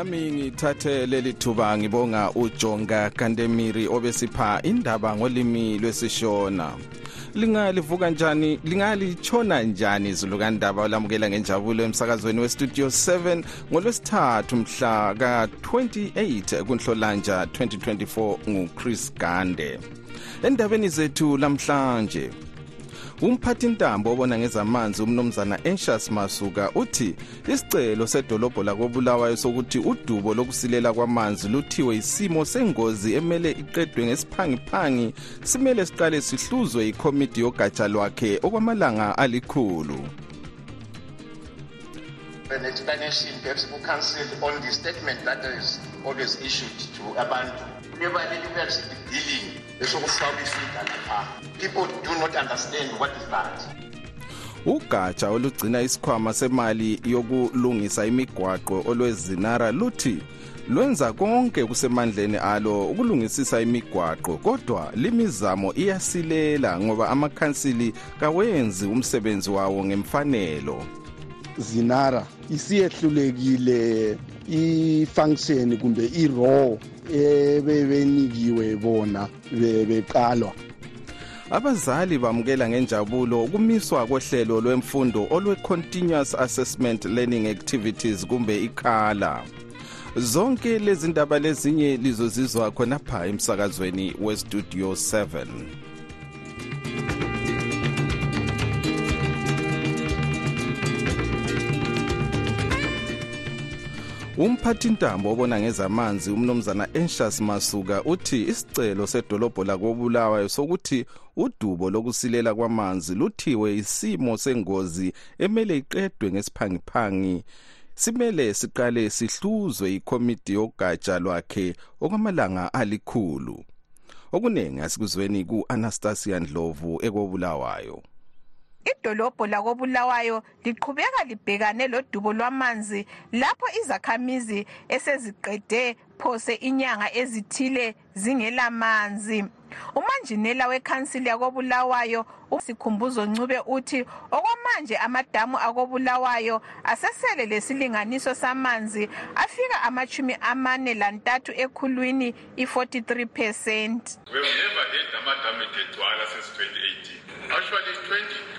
lami ngithathe leli thuba ngibonga ujonga kandemiri obesipha indaba ngolimi lwesishona. Lingalivuka njani lingalitshona njani izulu kandaba olamukela ngenjabulo emsakazweni westudio 7 ngolwesithathu mhla ka-28 kunhlolanja 2024 nguchris gande. Endabeni zethu lamhlanje umphathintambo obona ngezamanzi umnumzana Anxious Masuka uthi isicelo sedolobho lakobulawayo sokuthi udubo lokusilela kwamanzi luthiwe isimo sengozi emele iqedwe ngesiphangiphangi simele siqale sihluzwe ikomiti yogatsha lwakhe okwamalanga alikhulu. An explanation perhaps ku-council on the statement that is always issued to abantu. Kuyoba leli perhaps billing esokufaka isida lapha people do not understand what is that. Ugatsha olugcina isikhwama semali yokulungisa imigwaqo olwezinara luthi lwenza konke kusemandleni alo ukulungisisa imigwaqo kodwa limizamo iyasilela ngoba amakhansili kawenzi umsebenzi wawo ngemfanelo. Zinara isiyehlulekile i-function kumbe i-raw ebebenikiwe bona beqalwa. Abazali bamukela ngenjabulo ukumiswa kohlelo lwemfundo olwe-continuous assessment learning activities kumbe ikhala zonke lezi ndaba lezinye lizozizwa khonapha emsakazweni westudio 7 umphathintambo obona ngezamanzi umnumzana Anxious Masuka uthi isicelo sedolobho lakobulawayo sokuthi udubo lokusilela kwamanzi luthiwe isimo sengozi emele iqedwe ngesiphangiphangi. Simele siqale sihluzwe ikomiti yogatsha lwakhe okwamalanga alikhulu. Okuningi asikuzweni ku-anastasia ndlovu ekobulawayo. Idolobho lakobulawayo liqhubeka libhekane lodubo lwamanzi lapho izakhamizi eseziqede phose inyanga ezithile zingelamanzi umanjinela wekhansili yakobulawayo usikhumbuzo ncube uthi okwamanje amadamu akobulawayo asesele lesilinganiso samanzi afika amachumi amane lantathu ekhulwini i-43 percent We've never had amadamu egcwala since 2018. Actually, 2024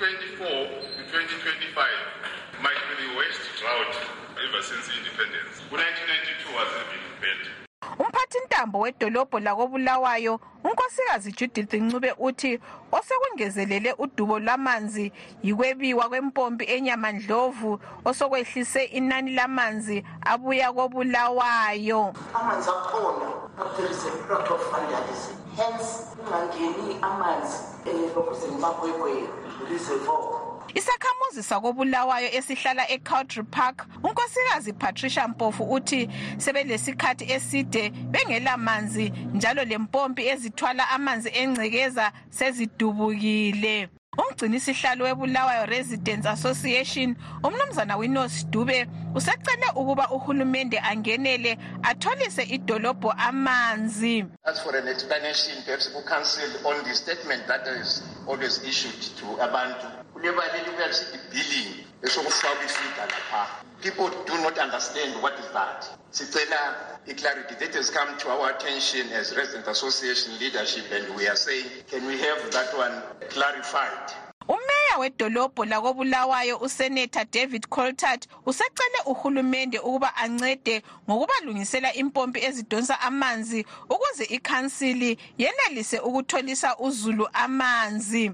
umphathintambo wedolobho lakobulawayo unkosikazi judith ncube uthi osekungezelele udubo lwamanzi yikwebiwa kwempompi enyamandlovu osokwehlise inani lamanzi abuya kobulawayo. Amanzi akhona but there is a lot of vandalism hence kungangeni amanzi um lokuzeni bagwegwe reservoir isakhamuzi sakobulawayo esihlala ecoutry park unkosikazi patricia mpofu uthi sebelesikhathi eside bengelamanzi njalo lempompi ezithwala amanzi engcekeza sezidubukile. Umgcinisihlalo webulawayo residents association umnumzana winos dube usecele ukuba uhulumende angenele atholise idolobho amanzi. As for an explanation perhaps ku-council on the statement that is always issued to abantu kuyoba leli perhaps billing. Esokufaka isida lapha people do not understand what is that. Sicela i-clarity. That has come to our attention as resident association leadership and we are saying can we have that one clarified? Umeya wedolobho lakobulawayo useneta david coltart usecele uhulumende ukuba ancede ngokubalungisela impompi ezidonsa amanzi ukuze ikhansili yenelise ukutholisa uzulu amanzi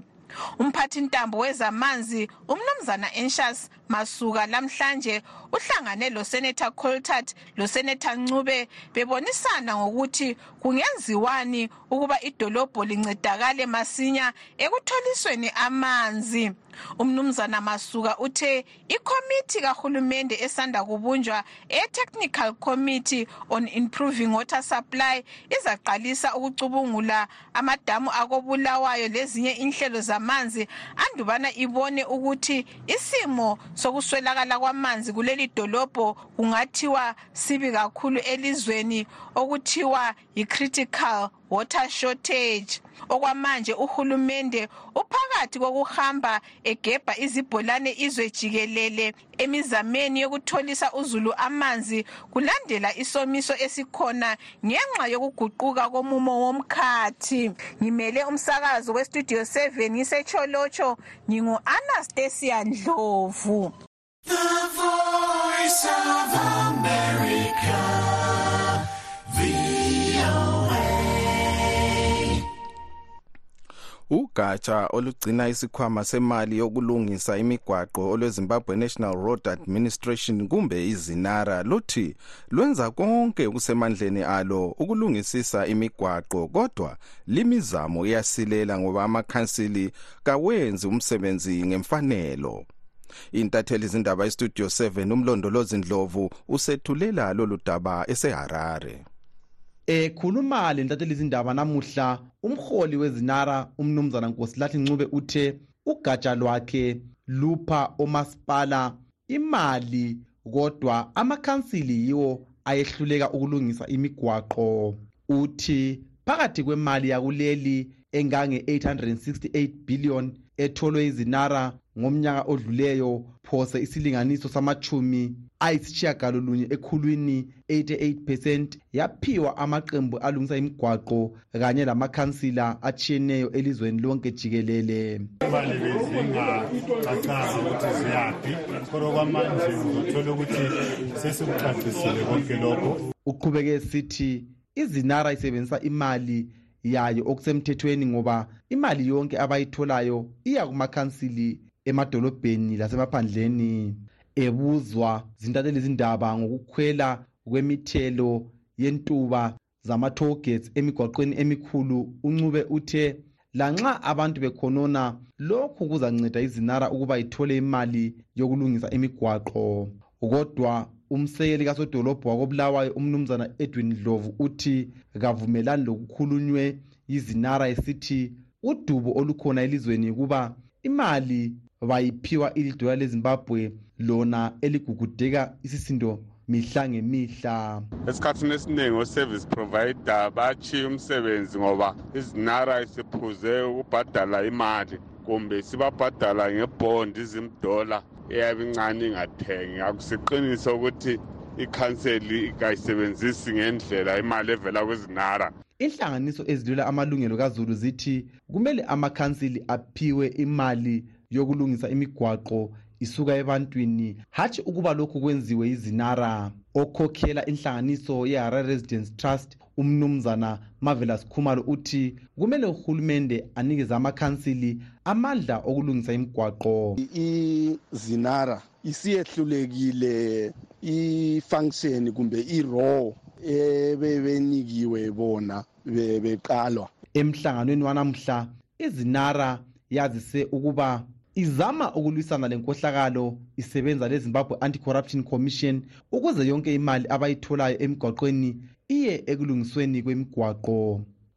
umphathintambo wezamanzi umnumzana Anxious masuka lamhlanje uhlangane losenator coltart losenator ncube bebonisana ngokuthi kungenziwani ukuba idolobho lincedakale masinya ekutholisweni amanzi. Umnumzana masuka uthe ikhomithi kahulumende esanda kubunjwa e-technical committee on improving water supply izaqalisa ukucubungula amadamu akobulawayo lezinye inhlelo zamanzi andubana ibone ukuthi isimo sokuswelakala kwamanzi kuleli dolobho kungathiwa sibi kakhulu elizweni okuthiwa yi-critical water shortage okwamanje uhulumende uphakathi kokuhamba egebha izibholane izwe jikelele emizameni yokutholisa uzulu amanzi kulandela isomiso esikhona ngenxa yokuguquka komumo womkhathi. Ngimele umsakazo westudio 7 ngisecholotsho ngingu-anastasia ndlovu. The voice of ugatsha olugcina isikhwama semali yokulungisa imigwaqo olwezimbabwe national road administration kumbe izinara luthi lwenza konke okusemandleni alo ukulungisisa imigwaqo kodwa limizamo iyasilela ngoba amakhansili kawenzi umsebenzi ngemfanelo. Intatheli izindaba istudio 7 umlondolozi ndlovu usethulela lolu daba eseharare ekhuluma lentatheli izindaba namuhla umholi wezinara umnumzana nkosilathi ncube uthe ugatsha lwakhe lupha omasipala imali kodwa amakhansili yiwo ayehluleka ukulungisa imigwaqo. Uthi phakathi kwemali yakuleli engange-868 billion etholwe izinara ngomnyaka odluleyo phose isilinganiso samachumi ayisitshiyagalolunye ekhulwini 88 percent yaphiwa amaqembu alungisa imigwaqo kanye lamakhansila atshiyeneyo elizweni lonke jikelele. Imali bezingacacanga ukuthi ziyaphi kodwa kwamanje uzothola ukuthi sesikuchasisile konke lokho. Uqhubeke sithi izinara isebenzisa imali yayo okusemthethweni ngoba imali yonke abayitholayo iya kumakhansili emadolobheni lasemaphandleni ebuzwa zintatheli izindaba ngokukhwela kwemithelo yentuba zama-tollgates emigwaqweni emikhulu. Uncube uthe lanxa abantu bekhonona lokhu kuzanceda izinara ukuba ithole imali yokulungisa imigwaqo. Kodwa umsekeli kasodolobho wakobulawayo umnumzana edwin dlovu uthi kavumelani lokukhulunywe yizinara esithi udubo olukhona elizweni kuba imali bayiphiwa ilidola lezimbabwe lona eligugudeka isisindo mihla ngemihla. Esikhathini esiningi o-service provider bachiye umsebenzi ngoba izinara isiphuze ukubhadala imali kumbe sibabhadala ngebhondi izimdola. Eyabe incane ingathengi akusiqiniso ukuthi ikhanseli kayisebenzisi ngendlela imali evela kwezinara inhlanganiso ezilwela amalungelo kazulu zithi kumele amakhansili aphiwe imali yokulungisa imigwaqo isuka ebantwini. Hatshi ukuba lokhu kwenziwe izinara okhokhela inhlanganiso ye-harare residence trust umnumzana marvelous khumalo uthi kumele uhulumende anikeze amakhansili amandla okulungisa imigwaqo. Izinara isiyehlulekile i-function kumbe i-raw ebebenikiwe bona beqalwa. Emhlanganweni wanamhla izinara yazise ukuba izama ukulwisana lenkohlakalo isebenza lezimbabwe anti-corruption commission ukuze yonke imali abayitholayo emigwaqweni iye ekulungisweni kwemigwaqo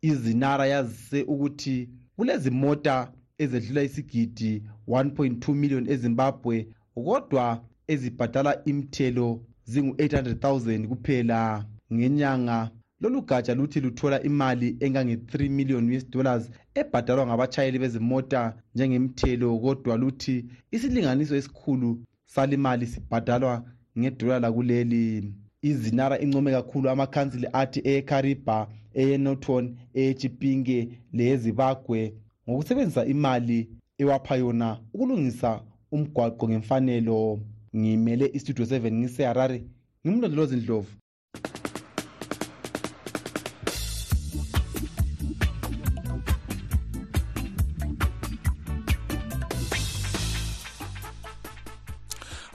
izinara yazise ukuthi kulezimota ezedlula isigidi 1.2 million ezimbabwe kodwa ezibhadala imithelo zingu-800 000 kuphela. Ngenyanga lolu gatsha luthi luthola imali engange-3 million us dollars ebhadalwa ngabachayeli bezimota njengemithelo kodwa luthi isilinganiso esikhulu salimali sibhadalwa ngedola lakuleli. Izinara income kakhulu amakhansili athi eyekariba eyenoton eyechipinge leyezibagwe ngokusebenzisa imali ewapha yona ukulungisa umgwaqo ngemfanelo. Ngimele istudio 7 ngiseharare ngimlondolozi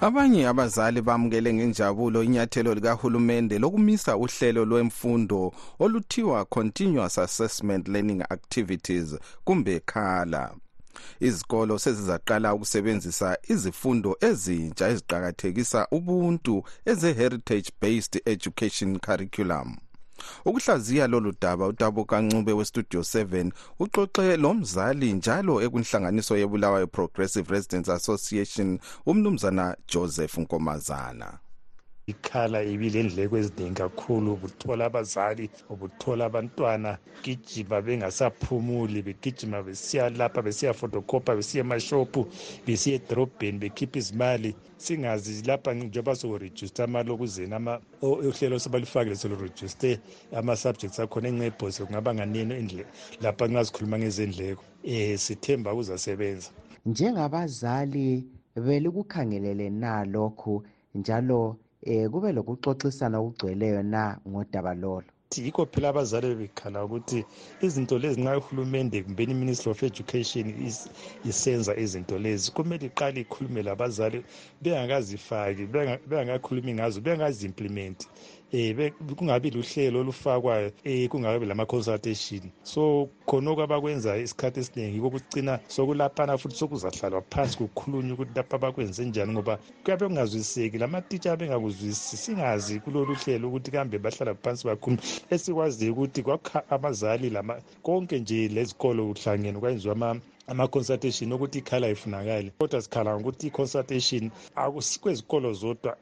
abanye abazali bamukele ngenjabulo inyathelo likahulumende lokumisa uhlelo lwemfundo oluthiwa continuous assessment learning activities kumbe khala izikolo sezizaqala ukusebenzisa izifundo ezintsha eziqakathekisa ubuntu eze-heritage based education curriculum ukuhlaziya lolu daba utabo kancube westudio 7 uxoxe lo mzali njalo ekunhlanganiso yebulawayo progressive residents association umnumzana joseph nkomazana. Ikhala ibilendleko eziningi kakhulu ubuthola abazali ubuthola abantwana gijima bengasaphumuli begijima besiya lapha besiya fotocopa besiya emashophu besiya edorobheni bekhipha izimali. Singazi lapha njengoba sokurejuste amalokuzeni uhlelo sebalifakile selurejuste ama-subjects akhona encepho kungaba nganini lapha ngingazikhuluma ngezendleko. Um sithemba kuzasebenza njengabazali belikukhangelele na lokhu njalo eh kube lokuxoxisana okugcweleyo na ngodaba lolo? Yikho phela abazali bebekhala ukuthi izinto lezi nxa uhulumende kumbeni i-ministry of education isenza izinto lezi kumele iqale ikhulume labazali bengakazifaki bengakakhulumi ngazo bengazi-implimenti eh kungabi luhlelo olufakwayo eh kungabi lama-consultation so khonoko abakwenza isikhathi esiningi kokucina sokulaphana futhi sokuzahlalwa phansi kukhulunywa ukuthi lapha bakwenze njani ngoba kuyabe kungazwisiseki lamatitsha abengakuzwisisi singazi kulolu hlelo ukuthi kambe bahlala phansi bakhuluma esikwaziyo ukuthi kwakha abazali konke nje lezikolo kuhlangene kwayenziwa ama-consultation ukuthi ikhala ifunakali kodwa sikhala ngokuthi i-consultation akusikwezikolo zodwa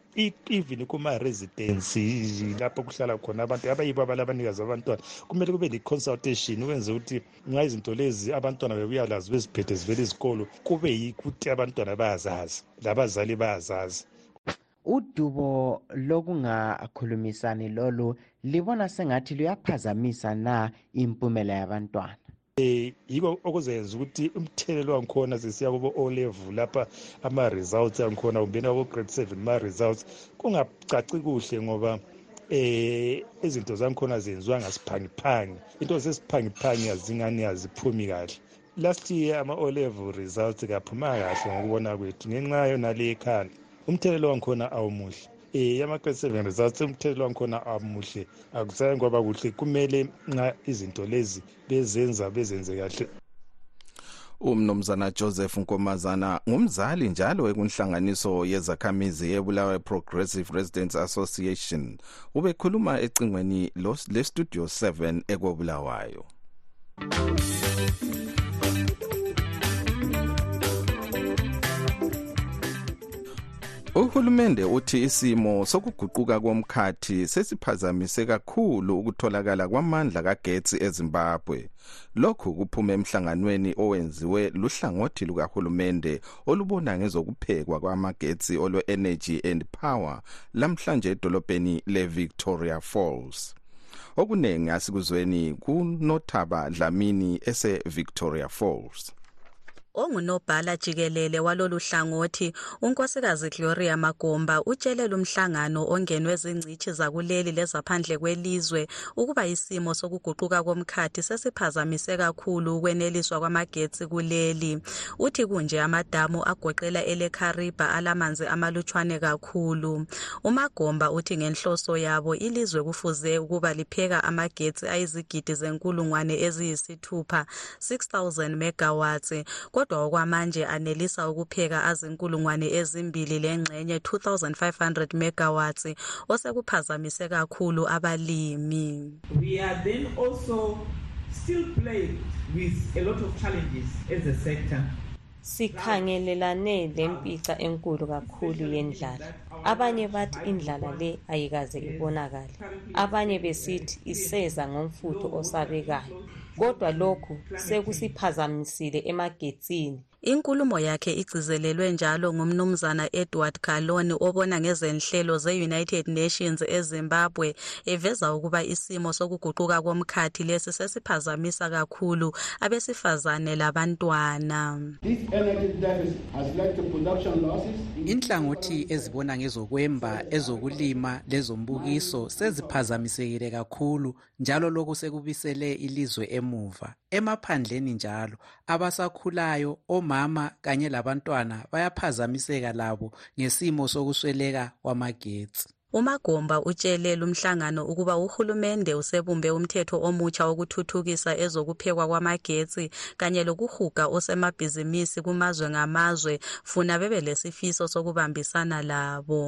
even kuma-residency lapho kuhlala khona abantu abayibo abalabanikazi abantwana. Kumele kube le-consultation ukwenze ukuthi nxa izinto lezi abantwana bebuya lazo beziphethe zivele izikolo kube yikuthi abantwana bayazazi labazali bayazazi. Udubo lokungakhulumisani lolu libona sengathi luyaphazamisa na impumela yabantwana? Eh yiko okuzenza ukuthi umthelelo wangikhona sesiya kubo O level lapha ama results angikhona kumbeni abo grade 7 ma results kungacaci kuhle ngoba eh izinto zangikhona zenziwa ngasiphangiphangi. Into zesiphangiphangi azingani aziphumi kahle. Last year ama O level results kaphuma kahle ngokubona kwethu ngenxa yona le ekhanda umthelelo wangikhona awumuhle. Ama-grade seven results umthelelo wangikhona amuhle. Akusaye kwaba kuhle kumele nxa izinto lezi bezenza bezenze kahle. Umnumzana joseph nkomazana ngumzali njalo ekunhlanganiso yezakhamizi yebulawayo progressive residents association. Ubekhuluma ecingweni lestudio 7 ekobulawayo uhulumende uthi isimo sokuguquka komkhathi sesiphazamise kakhulu ukutholakala kwamandla kagetsi ezimbabwe. Lokhu kuphume emhlanganweni owenziwe luhlangothi lukahulumende olubona ngezokuphekwa kwamagetsi olwe-energy and power lamhlanje edolobheni le-victoria falls. Okuningi asikuzweni kunothaba dlamini ese-victoria falls. Ongunobhala jikelele walolu hlangothi unkosikazi gloria magomba utshele lumhlangano ongenwe zingcitshi zakuleli lezaphandle kwelizwe ukuba isimo sokuguquka komkhathi sesiphazamise kakhulu ukweneliswa kwamagetsi kuleli. Uthi kunje amadamu agoqela elekhariba alamanzi amalutshwane kakhulu. Umagomba uthi ngenhloso yabo ilizwe kufuze ukuba lipheka amagetsi ayizigidi zenkulungwane eziyisithupha 6000 megawatts kodwa okwamanje anelisa ukupheka azinkulungwane ezimbili lengxenye 2500 megawatts osekuphazamise kakhulu abalimi. We are then also still plagued with a lot of challenges as a sector. Sikhangelelane lempica enkulu kakhulu yendlala. Abanye bathi indlala le ayikaze ibonakale. Abanye besithi iseza ngomfutho osabekayo. Kodwa lokhu sekusiphazamisile emagetsini. Inkulumo yakhe igcizelelwe njalo ngumnumzana edward galoni obona ngezenhlelo ze-united nations ezimbabwe eveza ukuba isimo sokuguquka komkhathi lesi sesiphazamisa kakhulu abesifazane labantwana. Inhlangothi ezibona ngezokwemba ezokulima lezombukiso seziphazamisekile kakhulu njalo lokhu sekubisele ilizwe emuva. Emaphandleni njalo abasakhulayo omama kanye labantwana bayaphazamiseka labo ngesimo sokusweleka kwamagetsi. Umagomba utshele lumhlangano ukuba uhulumende usebumbe umthetho omutsha wokuthuthukisa ezokuphekwa kwamagetsi kanye lokuhuga osemabhizimisi kumazwe ngamazwe funa bebe lesifiso sokubambisana labo.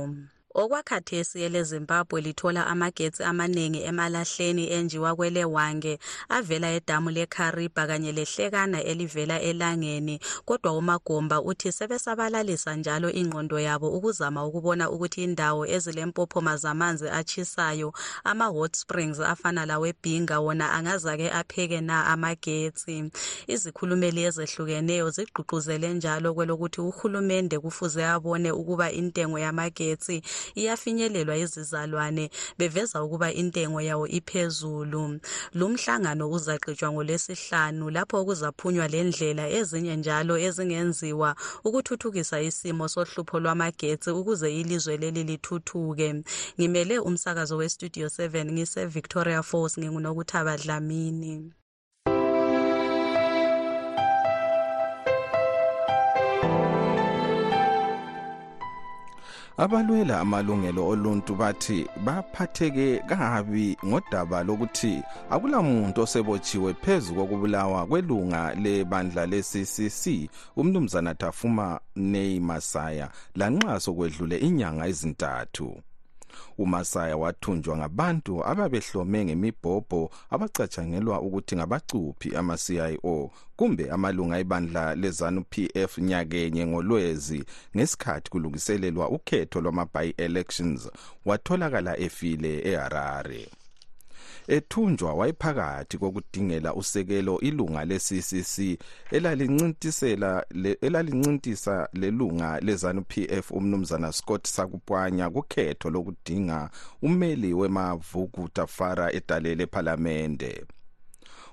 Okwakhathesi elezimbabwe lithola amagetsi amaningi emalahleni enjiwa kwelewange avela edamu lekariba kanye lehlekana elivela elangeni kodwa umagomba uthi sebesabalalisa njalo ingqondo yabo ukuzama ukubona ukuthi indawo ezilempophoma zamanzi atshisayo ama-hot springs afana lawebhinga wona angazake apheke na amagetsi. Izikhulumeli ezehlukeneyo zigqugquzele njalo kwelokuthi uhulumende kufuze abone ukuba intengo yamagetsi iyafinyelelwa izizalwane beveza ukuba intengo yawo iphezulu. Lumhlangano uzaqitshwa ngolwesihlanu lapho kuzaphunywa lendlela ezinye njalo ezingenziwa ukuthuthukisa isimo sohlupho lwamagetsi ukuze ilizwe leli lithuthuke. Ngimele umsakazo westudio 7 ngise-victoria falls ngingunokuthaba dlamini abalwela amalungelo oluntu bathi baphatheke kabi ngodaba lokuthi akulamuntu osebotshiwe phezu kokubulawa kwelunga lebandla le-ccc umnumzana thafuma nei masaya lanxa sokwedlule inyanga ezintathu. Umasaya wathunjwa ngabantu ababehlome ngemibhobho abacatshangelwa ukuthi ngabacuphi ama-cio kumbe amalunga ebandla lezanu pf nyakenye ngolwezi ngesikhathi kulungiselelwa ukhetho lwama-by-elections watholakala efile eharare ethunjwa wayephakathi kokudingela usekelo ilunga le-ccc elalincintisela elalincintisa lelunga lezanu pf umnumzana scott sakupwanya kukhetho lokudinga umeli wemavuku tafara edalele ephalamende.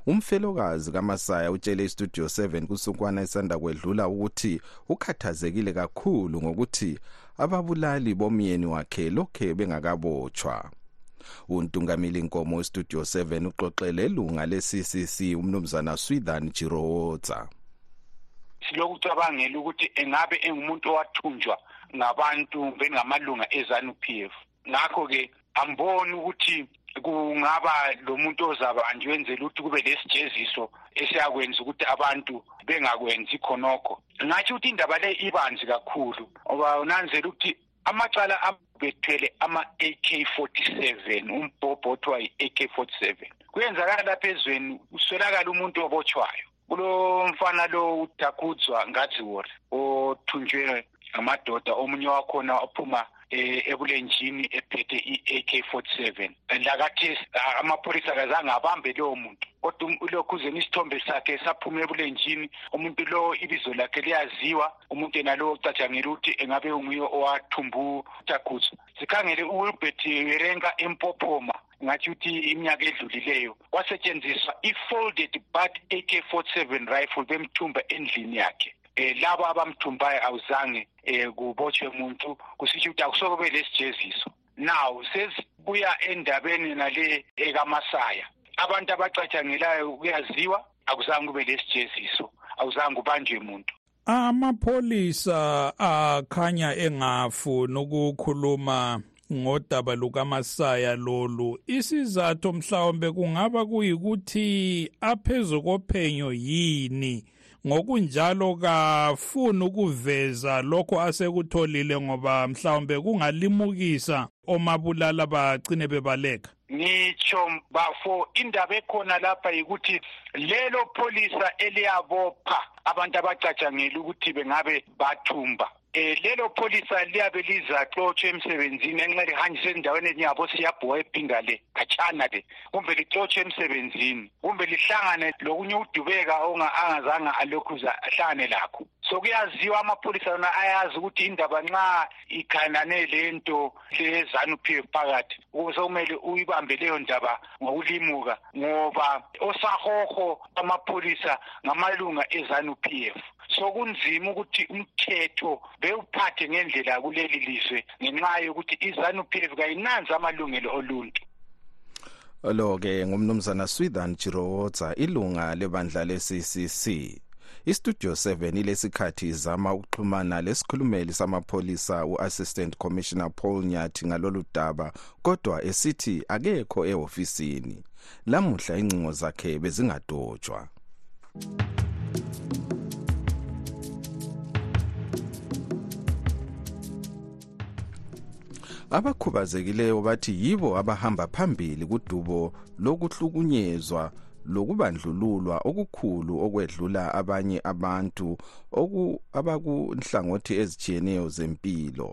Umfelokazi kamasaya utshele istudio 7 kusukwana esanda kwedlula ukuthi ukhathazekile kakhulu ngokuthi ababulali bomyeni wakhe lokhe bengakabotshwa untungameli inkomo westudio 7 uxoxele ilunga le-ccc umnumzana swithan jirowotsa silokucabangela ukuthi engabe engumuntu owathunjwa ngabantu bengamalunga ezanu p f. Ngakho-ke amboni ukuthi kungaba lo muntu ozabanjwe wenzela ukuthi kube lesijeziso esiyakwenza ukuthi abantu bengakwenzi khonokho. Ngatsho ukuthi indaba le ibanzi kakhulu ngoba unanzela ukuthi amacala bethwele ama-AK47 umbhobho othiwa yi-AK47 kuyenzakala lapha ezweni uswelakala umuntu obotshwayo. Kulo mfana lo udakudzwa ngadziwori othunjwe ngamadoda omunye wakhona waphuma ebulenjini ephethe i-AK47 lakathesi amapholisa kazange abambe lowo muntu kodwa ulokhuzeni isithombe sakhe saphuma ebulenjini. Umuntu lo ibizo lakhe liyaziwa. Umuntu yena lo ocatshangela ukuthi engabe unguye owathumbu udakudzwa sikhangele uwilbert werenka empophoma ngathi ukuthi iminyaka edlulileyo. Kwasetshenziswa i-folded but AK47 rifle bemthumba endlini yakhe. Eh labo abamthumbayo awuzange eh kubotshwe umuntu. Kusisho ukuthi akusokube lesijeziso now sesibuya endabeni nale ekamasaya abantu abacatshangelayo kuyaziwa akuzange kube lesijeziso awuzange ubanjwe umuntu amapholisa akhanya engafuni ukukhuluma ngodaba lukamasaya lolu. Isizathu mhlawumbe kungaba kuyikuthi aphezu kophenyo yini ngokunjalo kafuni ukuveza lokho asekutholile ngoba mhlawumbe kungalimukisa omabulala bagcine bebaleka. Ngitsho bafo indaba ekhona lapha yikuthi lelo pholisa eliyabopha abantu abacatshangela ukuthi bengabe bathumba. Eh lelo pholisa liyabe lizaxotshwa emsebenzini enxa lihanjise endaweni enyabo siyabhuwa ebhinga le khatshana le. Kumbe lixotshwe emsebenzini kumbe lihlangane lokunye udubeka angazange alokhuza ahlangane lakho. So kuyaziwa amapholisa yona ayazi ukuthi indaba nxa ikhanane lento lezanu p f phakathi sokumele uyibambe leyo ndaba ngokulimuka ngoba osahoho amapholisa ngamalunga ezanu p f. sokunzima ukuthi umthetho bewuphathe ngendlela kuleli lizwe ngenxa yokuthi izanu p f kayinanzi amalungelo oluntu. Lo ke ngumnumzana Swithan Jirowotsa ilunga lebandla le-CCC istudio 7 ilesikhathi izama ukuxhumana lesikhulumeli samapholisa uassistant commissioner Paul Nyathi ngalolu daba kodwa esithi akekho ehofisini. Lamuhla incingo zakhe bezingadotshwa. Abakhubazekileyo bathi yibo abahamba phambili kudubo lokuhlukunyezwa lokubandlululwa okukhulu okwedlula abanye abantu abakunhlangothi ezitshiyeneyo zempilo.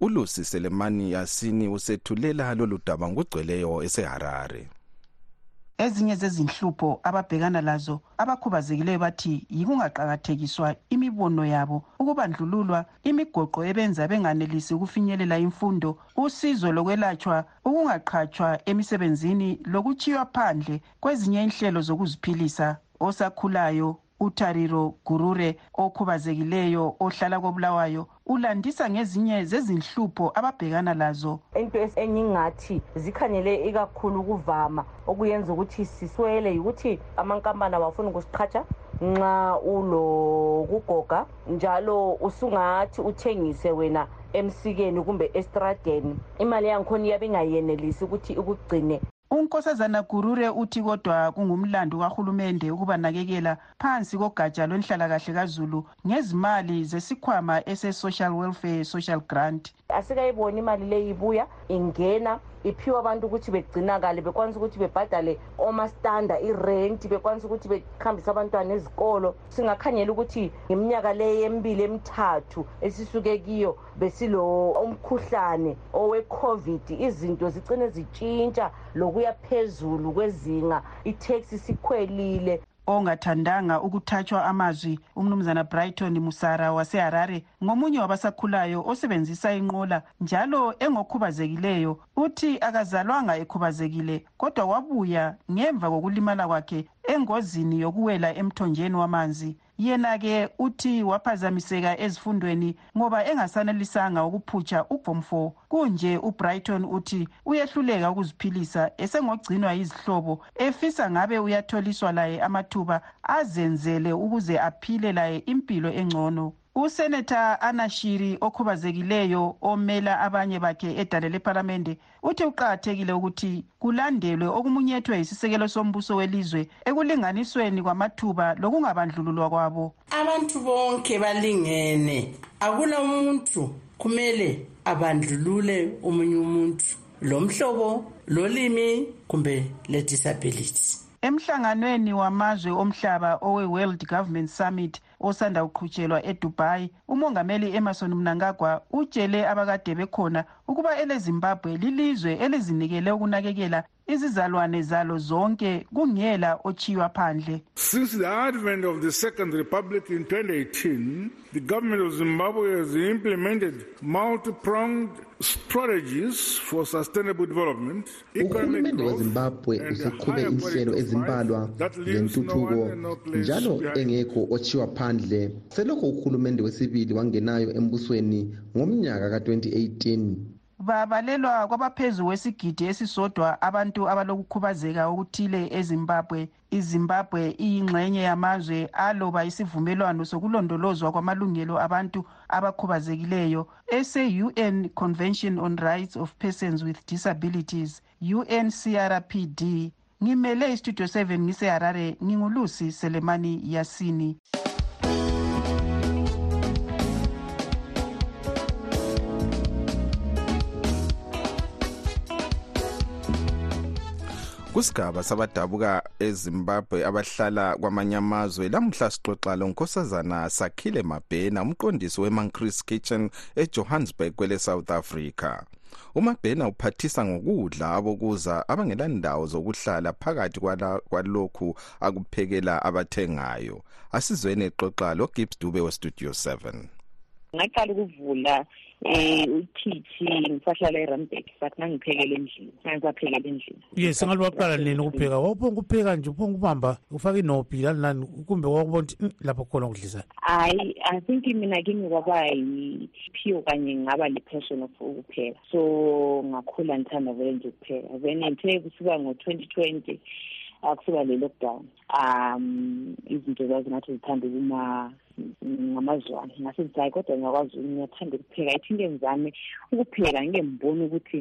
Ulusi selemani yasini usethulela lolu daba ngugcweleyo eseharare. Ezinye zezinhlupho ababhekana lazo abakhubazekileyo bathi yikungaqakathekiswa imibono yabo ukubandlululwa imigoqo ebenza benganelisi ukufinyelela imfundo usizo lokwelatshwa ukungaqhatshwa emisebenzini lokuchiywa phandle kwezinye inhlelo zokuziphilisa osakhulayo. Utariro gurure okhubazekileyo ohlala kobulawayo ulandisa ngezinye zezinhlupho ababhekana lazo. Into engingathi zikhangele ikakhulu ukuvama okuyenza ukuthi siswele yikuthi amankampani awafuni ukusiqhatsha nxa ulokugoga njalo usungathi uthengise wena emsikeni kumbe estradeni. Imali yangikhona iyabe ingayenelisi ukuthi ikugcine. Unkosazana gurure uthi kodwa kungumlando kahulumende ukubanakekela phansi kogatsha lwenhlalakahle kazulu ngezimali zesikhwama ese-social welfare social grant. Asikayiboni imali leyi ibuya ingena iphiwe abantu ukuthi begcinakale bekwanisa ukuthi bebhadale omastanda irenti bekwanisa ukuthi behambise abantwana ezikolo. Singakhangela ukuthi ngeminyaka leyo emibili emithathu esisuke kiyo besilo umkhuhlane owe-covid izinto zicine zitshintsha lokuya phezulu kwezinga itaxi sikhwelile. Ongathandanga ukuthathwa amazwi umnumzana brighton musara waseharare ngomunye wabasakhulayo osebenzisa inqola njalo engokhubazekileyo uthi akazalwanga ekhubazekile kodwa wabuya ngemva kokulimala kwakhe engozini yokuwela emthonjeni wamanzi. Yena-ke uthi waphazamiseka ezifundweni ngoba engasanelisanga ukuphutsha uform 4 kunje ubrighton uthi uyehluleka ukuziphilisa esengogcinwa yizihlobo efisa ngabe uyatholiswa laye amathuba azenzele ukuze aphile laye impilo engcono. Useneta anashiri okhubazekileyo omela abanye bakhe edale lephalamende uthi kuqakathekile ukuthi kulandelwe okumunyethwe yisisekelo sombuso welizwe ekulinganisweni kwamathuba lokungabandlululwa kwabo. Abantu bonke balingene. Akula muntu kumele abandlulule omunye umuntu lo mhlobo lolimi kumbe le-disability emhlanganweni wamazwe omhlaba owe-world government summit osanda kuqhutshelwa edubai umongameli emerson mnangagwa utshele abakade bekhona ukuba elezimbabwe lilizwe elizinikele ukunakekela izizalwane zalo zonke kungela ochiywa phandle. Since the advent of the second republic in 2018 the government of zimbabwe has implemented multi-pronged strategies for sustainable development uhulumende wezimbabwe useqhube inhlelo ezimbalwa zentuthuko njalo engekho ochiwa phandle. Selokho uhulumende wesibili wangenayo embusweni ngomnyaka ka-2018 babalelwa kwabaphezu kwesigidi esisodwa abantu abalokukhubazeka okuthile ezimbabwe. Izimbabwe iyingxenye yamazwe aloba isivumelwano sokulondolozwa kwamalungelo abantu abakhubazekileyo ese-un convention on rights of persons with disabilities uncrpd ngimele istudio 7 ngiseharare ngingulusi selemani yasini kusigaba sabadabuka ezimbabwe abahlala kwamanye amazwe lamuhla sixoxa lo nkosazana sakhile mabhena umqondisi we-mancris kitchen ejohannesburg kwele-south africa. Umabhena uphathisa ngokudla abokuza abangelandawo zokuhlala phakathi kwalokhu akuphekela abathengayo. Asizweni exoxa lo gibbs dube westudio 7 ngaqala ukuvula eh ukhithi ngisahlala eRandburg but ngangiphekela endlini ngisaphekela endlini. Yes ngabe waqala nini ukupheka? Wawuphonga ukupheka nje uphonga ukubamba ufaka inobhi lani lani kumbe wakubona ukuthi "Mm, lapho khona ukudlisana hayi i think mina kimi kwaba yiphiwo kanye ngaba le-passion of ukupheka. So ngakhula ngithanda vele nje ukupheka. Then ngithe kusuka ngo-twenty twenty akusuka le-lockdown um izinto zazingathi zithanda ukuma ngamazwane ngase ngithi hayi kodwa ngiyakwazi ngiyathanda ukupheka. Ithi into ngizame ukupheka ngike ngibone ukuthi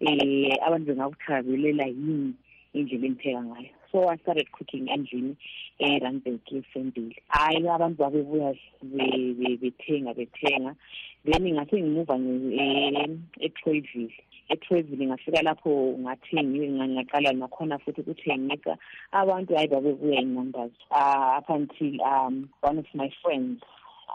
um abantu bengakuthakazelela yini indlela engipheka ngayo. So i started cooking endlini eRandburg esendile hayi abantu babebuya be- be- bethenga bethenga. Then ngase ngimuva etroyville etroyville ngafika lapho ngathengiwe ngaqala nakhona futhi ukuthengisa abantu hayi babebuya in-numbers uh, up until um one of my friends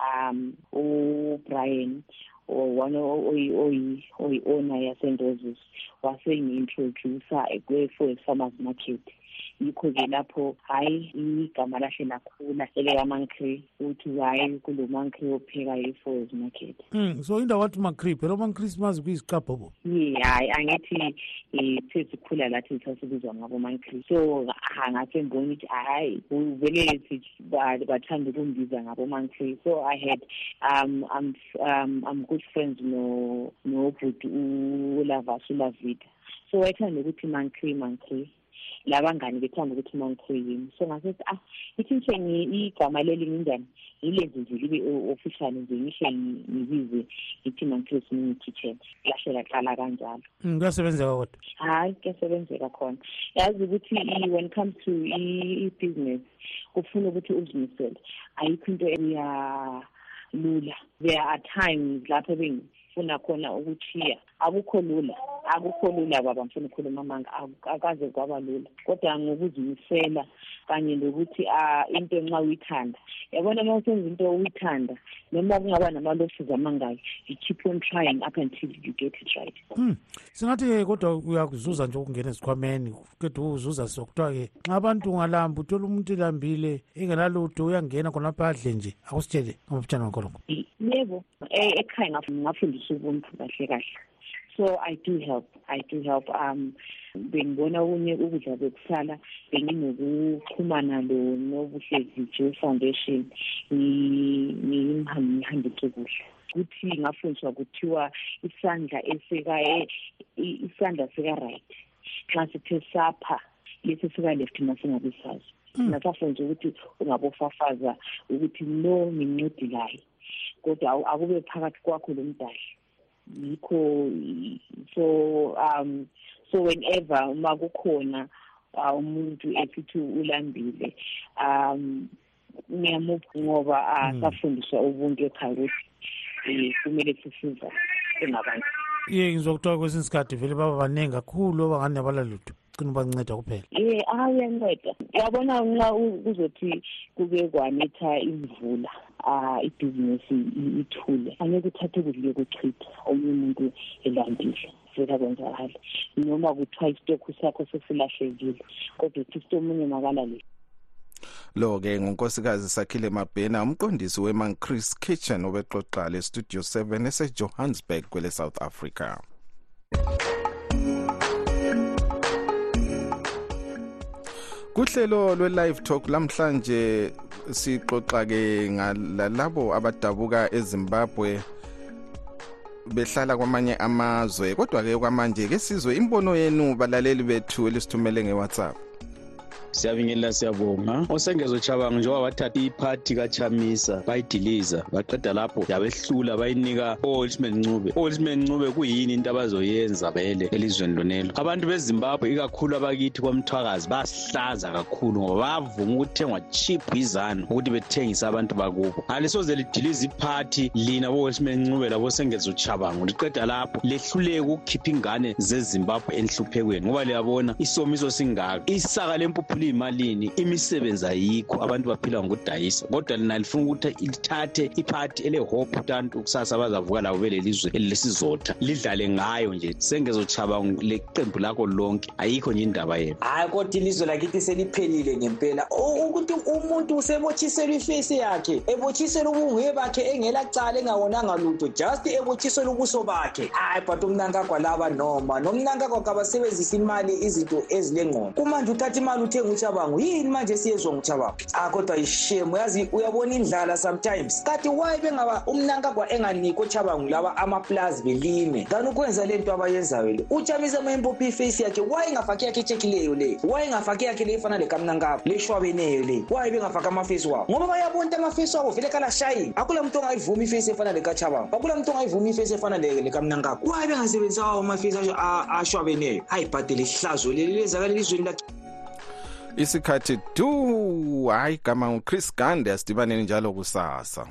um ubrian or one oyi-owner yasendozis wasengi-introducer kwe-for farmers market. Yikho-ke lapho hhayi igama lahle lakhula elekamankrey ukuthi hhayi kulo mankrey opheka i-forest market. Mm, so indawo wathi macri phela ama-christmas kuyizicabhobo ye hhayi angithi um sesikhula lathi sasibizwa ngabo mankrey so ha ngase ngibona ukuthi hhayi vele si- ba- bathanda ukungibiza ngabo mankrey so i had um i'm um i'm good friends no nobhuti ulavas ulavida. So wayethanda ukuthi mankrey mankrey labangani bethanda ukuthi mankrey yini so ngasethi ah ithi ngishe igama leli ngindani yilenzi nje libe official nje ngishe ngi- ngibize ithi mankrey community kitchen lahle laqala kanjalo. Mm, kuyasebenzeka kodwa? Hayi kuyasebenzeka khona. Yazi ukuthi i- when it comes to i- i-business kufuna ukuthi uzimisele ayikho into eyalula. There are times lapho bengifuna khona ukuthiya akukho lula. Akukho lula baba ngifuna ukukhuluma amanga Aku- akaze kwaba lula. Kodwa ngokuzimisela kanye nokuthi um into nxa uyithanda. Yabona uma usenza into uyithanda noma kungaba nama-losses amangaki you keep on trying up until you get it right. Hmm. singathi-ke kodwa uyakuzuza nje ukungena ezikhwameni kede uzuza sokuthiwa-ke nxa abantu ungalamba uthola umuntu elambile engelalutho uyangena khonapha adle nje. Akusitshele ngomabutshana wakhonokho yebo e- ekhaya ngaf- ngafundisa ubuntu kahle kahle. So i do help. I do help um bengibona okunye ukudla bekusala benginokuxhumana lo nobuhlezi joe foundation ngihambise kudla kuthi ngafundiswa kuthiwa isandla esika e- i- isandla sika-right. Xa sithe sapha lesi sika-left masingabi sazi. Nasafundisa ukuthi ungabofafaza ukuthi no ngincedilayo kodwa awu- akube phakathi kwakho lo mdali. Yikho so um so whenever uma kukhona uh, umuntu esithi ulambile um ngiyamupha ngoba asafundiswa ubuntu ekhaya ukuthi um kumele sisiza singabantu. Iye ngizwa kuthiwa kwesinye isikhathi vele baba baningi kakhulu obangani abalalutho cina ubanceda kuphela. Ye uyanceda uyabona nxa kuzothi kuke kwanetha imvula. Um ibhizinesi i- ithule. Angeke uthathe kudle kuchitha omunye umuntu elambile vela kwenzakale. Noma kuthiwa isitokhu sakho sesilahlekile kodwa uthi sitomunye makalale lo-ke ngunkosikazi sakhile mabhena umqondisi we-mancris kitchen obexoxa le-studio 7 esejohannesburg kwele south africa. Kuhlelo lwe-live talk lamhlanje sixoxa-ke ngalalabo abadabuka ezimbabwe behlala kwamanye amazwe. Kodwa-ke kwamanje ke sizwe imbono yenu balaleli bethu elisithumele ngewhatsapp. Siyabingelela siyabonga. Osengezo chabango njengoba bathatha iphathi kachamisa bayidiliza baqeda lapho yabehlula bayinika o-Holtzman ncube. o-Holtzman ncube kuyini into abazoyenza vele elizweni lonelo? Abantu bezimbabwe ikakhulu abakithi kwamthwakazi basihlaza kakhulu ngoba bavuma ukuthengwa cheap yizanu ukuthi bethengise abantu bakubo. Alisoze lidilize iphathi lina bo-Holtzman ncube labosengezo chabango liqeda lapho lehluleke ukukhipha ingane zezimbabwe enhluphekweni. Ngoba liyabona isomiso singaka isaka lempuphuli kuliyimalini imisebenzi ayikho abantu baphila ngokudayisa. Kodwa lina lifuna ukuthi lithathe iphathi ele-hope utantu kusasa bazavuka labo belelizwe elilesizotha lidlale ngayo nje. Sengezochaba leqembu lakho lonke ayikho nje indaba yenu hhayi kodwa ilizwe lakithi seliphelile ngempela. Ukuthi umuntu usebotshiselwa ifesi yakhe ebotshiselwa ubunguye bakhe engelacala engawonanga lutho just ebotshiselwa ubuso bakhe. Hayi but umnankagwa laba noma nomnankagwa kabasebenzisa imali izinto ezilengqondo. Kumanje uthatha imali uthenga uchabango yini manje siyezwa nguchabango ah kodwa ishemu yazi uyabona indlala sometimes. Kati why bengaba umnankagwa enganikwa ochabango laba amaplazi belime? Kanti ukwenza le nto abayenzayo le uchamisa mayembophi ifesi yakhe. Why ingafaki yakhe echekileyo le? Why ingafaki yakhe le efana lekamnankaba leshwabeneyo le? Why bengafaki amafesi wabo? Ngoba bayabonta amafesi wabo vele kalashayini akula muntu ongayivumi ifesi efana lekachabango akula muntu ongayivumi ifesi efana lekamnankaba why bengasebenzisa awo amafesi ashwabeneyo? Ayibhadele ihlazo leli lezakala elizweni lakhe isikhathi du hayi gama nguchris gande asidibaneni njalo kusasa